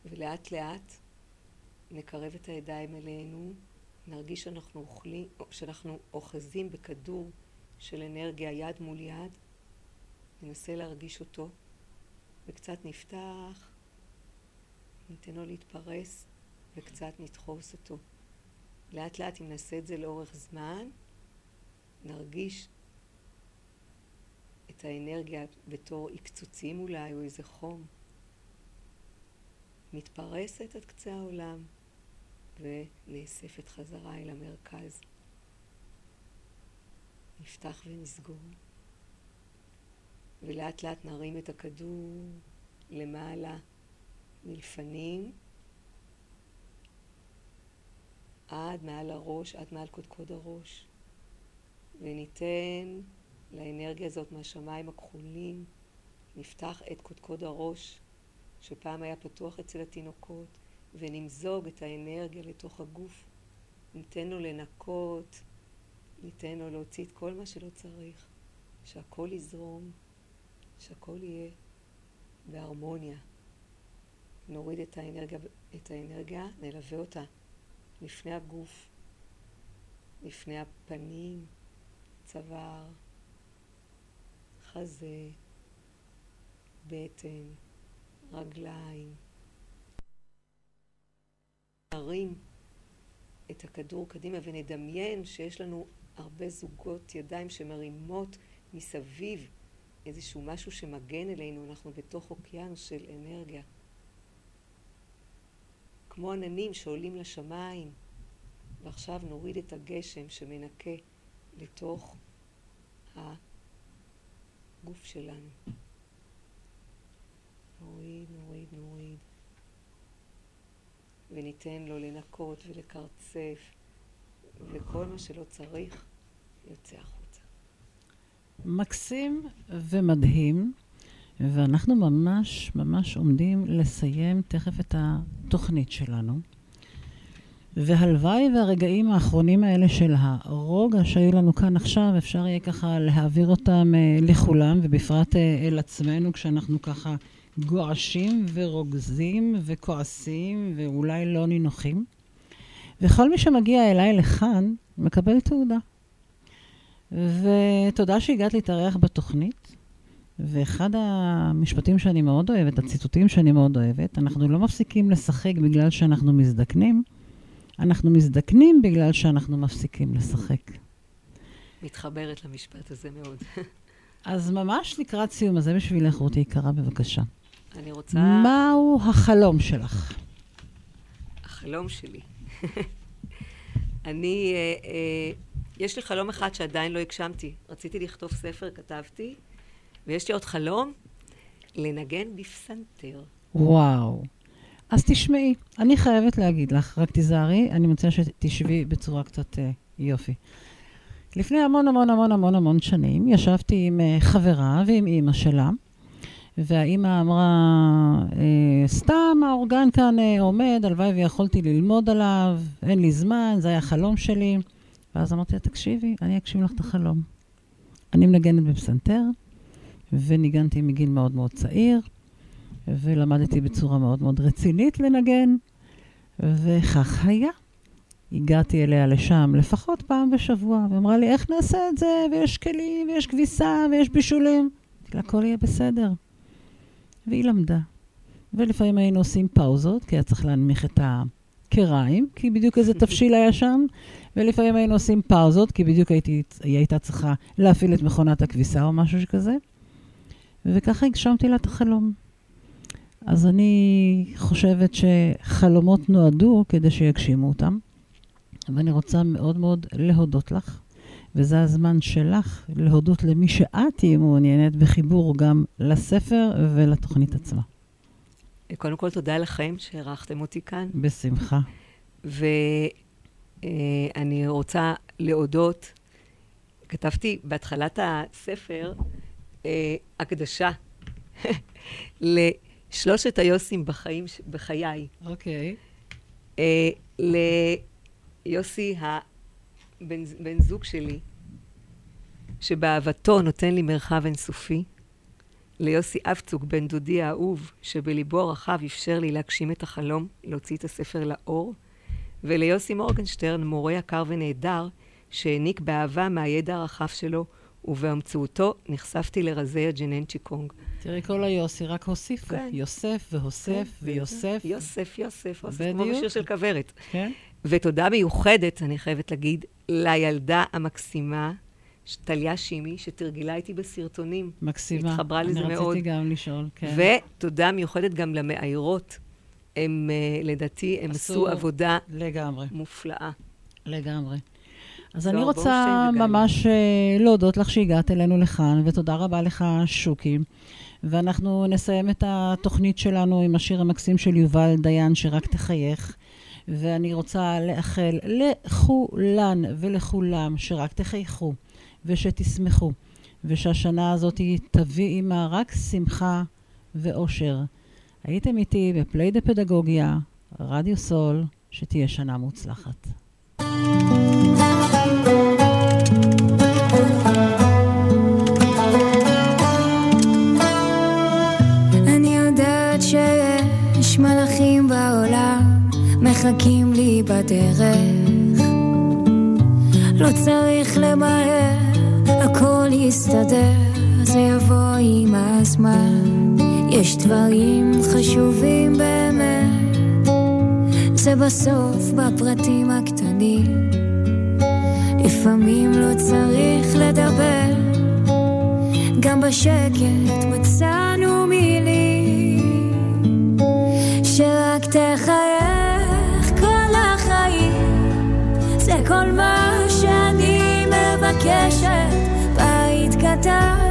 ולאט לאט נקרב את הידיים אלינו, נרגיש שאנחנו אוכלים, שאנחנו אוחזים בכדור של אנרגיה יד מול יד, ננסה להרגיש אותו, וקצת נפתח, ניתן לו להתפרס, וקצת נדחוס אותו. לאט לאט אם נעשה את זה לאורך זמן, נרגיש את האנרגיה בתור עקצוצים אולי, או איזה חום. מתפרסת עד קצה העולם ונאספת חזרה אל המרכז. נפתח ונסגור. ולאט לאט נרים את הכדור למעלה מלפנים עד מעל הראש, עד מעל קודקוד הראש, וניתן לאנרגיה הזאת מהשמיים הכחולים, נפתח את קודקוד הראש, שפעם היה פתוח אצל התינוקות, ונמזוג את האנרגיה לתוך הגוף. ניתן לו לנקות, ניתן לו להוציא את כל מה שלא צריך, שהכל יזרום, שהכל יהיה בהרמוניה. נוריד את האנרגיה, את האנרגיה, נלווה אותה לפני הגוף, לפני הפנים, צוואר, חזה, בטן, רגליים. נרים את הכדור קדימה ונדמיין שיש לנו הרבה זוגות ידיים שמרימות מסביב איזשהו משהו שמגן אלינו, אנחנו בתוך אוקיינוס של אנרגיה. כמו עננים שעולים לשמיים, ועכשיו נוריד את הגשם שמנקה לתוך הגוף שלנו. נוריד, נוריד, נוריד. וניתן לו לנקות ולקרצף, וכל מה שלא צריך יוצא החוצה. מקסים ומדהים. ואנחנו ממש ממש עומדים לסיים תכף את התוכנית שלנו. והלוואי והרגעים האחרונים האלה של הרוגע שהיו לנו כאן עכשיו, אפשר יהיה ככה להעביר אותם uh, לכולם, ובפרט uh, אל עצמנו, כשאנחנו ככה גועשים ורוגזים וכועסים ואולי לא נינוחים. וכל מי שמגיע אליי לכאן, מקבל תעודה. ותודה שהגעת להתארח בתוכנית. ואחד המשפטים שאני מאוד אוהבת, הציטוטים שאני מאוד אוהבת, אנחנו לא מפסיקים לשחק בגלל שאנחנו מזדקנים, אנחנו מזדקנים בגלל שאנחנו מפסיקים לשחק. מתחברת למשפט הזה מאוד. אז ממש לקראת סיום, אז זה בשבילך, רותי יקרה, בבקשה. אני רוצה... מהו החלום שלך? החלום שלי. (laughs) אני, אה, אה, יש לי חלום אחד שעדיין לא הגשמתי. רציתי לכתוב ספר, כתבתי, ויש לי עוד חלום, לנגן בפסנתר. וואו. אז תשמעי, אני חייבת להגיד לך, רק תיזהרי, אני מציעה שתשבי בצורה קצת uh, יופי. לפני המון המון המון המון המון שנים, ישבתי עם uh, חברה ועם אימא שלה, והאימא אמרה, אה, סתם האורגן כאן אה, עומד, הלוואי ויכולתי ללמוד עליו, אין לי זמן, זה היה חלום שלי. ואז אמרתי לה, תקשיבי, אני אגשים לך את החלום. אני מנגנת בפסנתר, וניגנתי מגיל מאוד מאוד צעיר, ולמדתי בצורה מאוד מאוד רצינית לנגן, וכך היה. הגעתי אליה לשם לפחות פעם בשבוע, ואמרה לי, איך נעשה את זה? ויש כלים, ויש כביסה, ויש בישולים. הכל יהיה בסדר. והיא למדה. ולפעמים היינו עושים פאוזות, כי היה צריך להנמיך את הקריים, כי בדיוק איזה (laughs) תבשיל היה שם, ולפעמים היינו עושים פאוזות, כי בדיוק הייתי, היא הייתה צריכה להפעיל את מכונת הכביסה או משהו שכזה. וככה הגשמתי לה את החלום. אז אני חושבת שחלומות נועדו כדי שיגשימו אותם, ואני רוצה מאוד מאוד להודות לך, וזה הזמן שלך להודות למי שאת תהיי מעוניינת בחיבור גם לספר ולתוכנית עצמה. קודם כל, תודה לכם שאירחתם אותי כאן. בשמחה. ואני רוצה להודות, כתבתי בהתחלת הספר אה, הקדשה (laughs) לשלושת היוסים בחיים, בחיי. אוקיי. אה, ליוסי, הבן בן זוג שלי, שבאהבתו נותן לי מרחב אינסופי. ליוסי אבצוק, בן דודי האהוב, שבליבו הרחב אפשר לי להגשים את החלום, להוציא את הספר לאור. וליוסי מורגנשטרן, מורה יקר ונהדר, שהעניק באהבה מהידע הרחב שלו, ובאמצעותו נחשפתי לרזי הג'ננצ'י קונג. תראי, כל היוסי רק הוסיפו. כן. יוסף והוסף כן, ויוסף. יוסף, יוסף, יוסף, בדיוק. כמו בשיר של כוורת. כן? ותודה מיוחדת, אני חייבת להגיד, לילדה המקסימה, טליה שימי, שתרגלה איתי בסרטונים. מקסימה. התחברה לזה אני מאוד. רציתי גם לשאול, כן. ותודה מיוחדת גם למאיירות. הם, אה, לדעתי, הם עשו- עשו עבודה לגמרי, מופלאה. לגמרי. אז אני רוצה. ממש אה, להודות לך שהגעת אלינו לכאן, ותודה רבה לך, שוקי. ואנחנו נסיים את התוכנית שלנו עם השיר המקסים של יובל דיין, שרק תחייך. ואני רוצה לאחל לכולן ולכולם שרק תחייכו ושתשמחו, ושהשנה הזאת תביא עימה רק שמחה ואושר. הייתם איתי בפליי דה פדגוגיה, רדיו סול, שתהיה שנה מוצלחת. אני יודעת שיש מלאכים בעולם מחכים לי בדרך. לא צריך למהר, הכל יסתדר, זה יבוא עם הזמן. יש דברים חשובים באמת זה בסוף בפרטים הקטנים. לפעמים לא צריך לדבר גם בשקט מצאנו מילים. שרק תחייך כל מה שאני מבקשת בית קטן,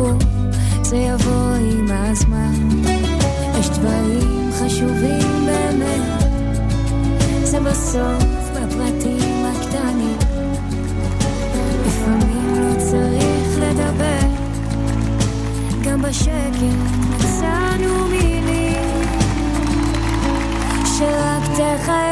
תיפתחו, זה יבוא עם הזמן. יש דברים חשובים באמת, זה בסוף בפרטים הקטנים. לפעמים לא צריך לדבר, גם בשקט מצאנו מילים שרק תחייך